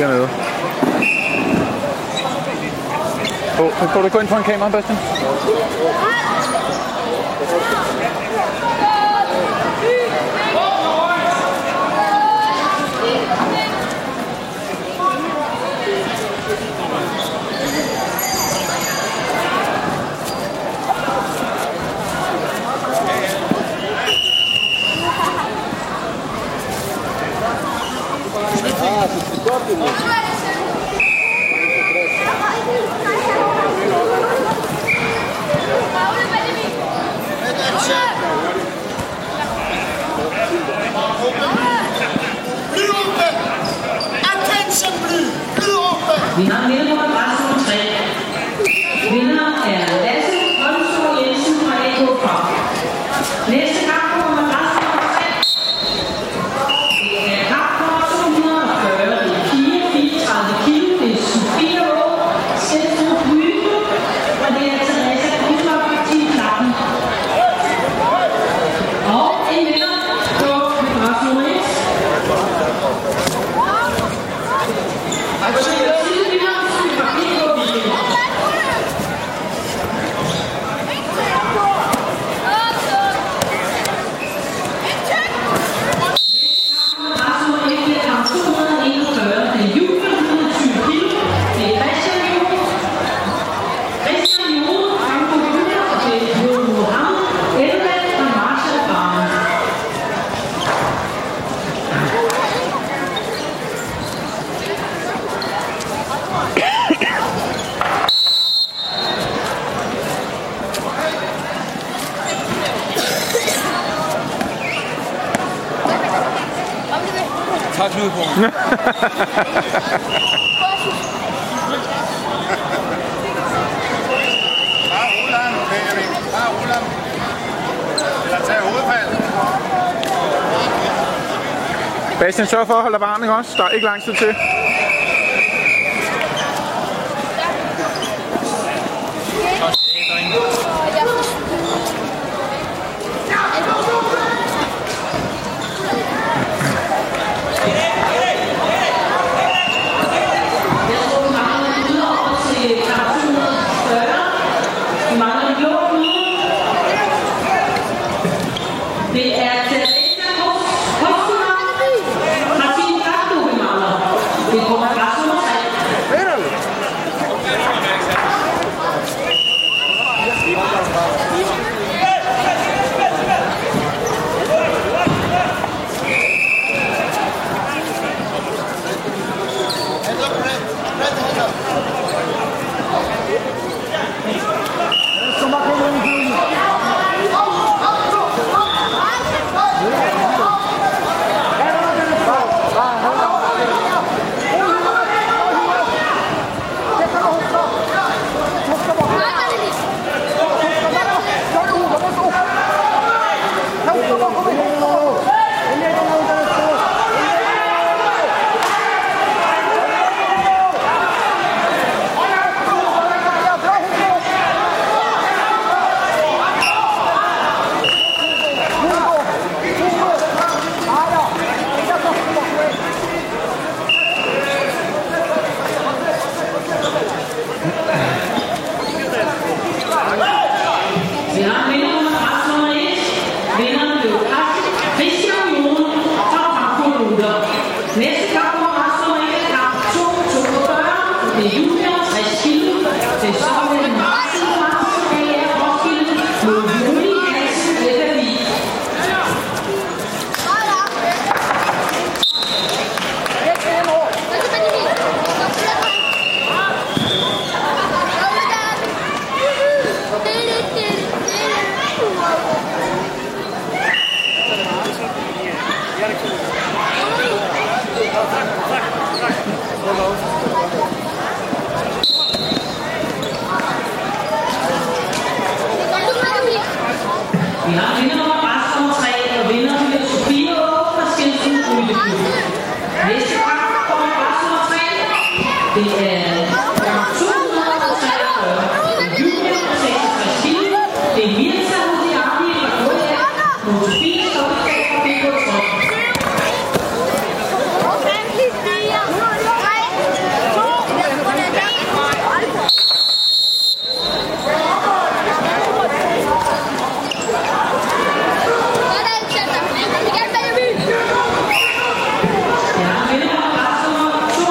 Dernede. Åh, oh, går du gå ind på en kamera, Bastian? Vi har vinder på adresse nummer 3. Vinder er Lasse Holmsgaard Jensen fra AK Pop. Næste kamp på adresse nummer 3. Det er kamp nummer 240. Det er 434 kilo. Det er Sofie Rå, Centrum Bryge, og det er Teresa Kutlop, Team Klappen. Og en vinder på adresse nummer 1. Altså, jeg Knudepunkt. Bare Roland, Benjamin. Bare. Eller tag. Bastian, sørg for at holde varm, ikke også? Der er ikke lang tid til. Næste kamp kommer Det er nummer 243. Julia fra 66 Kilo.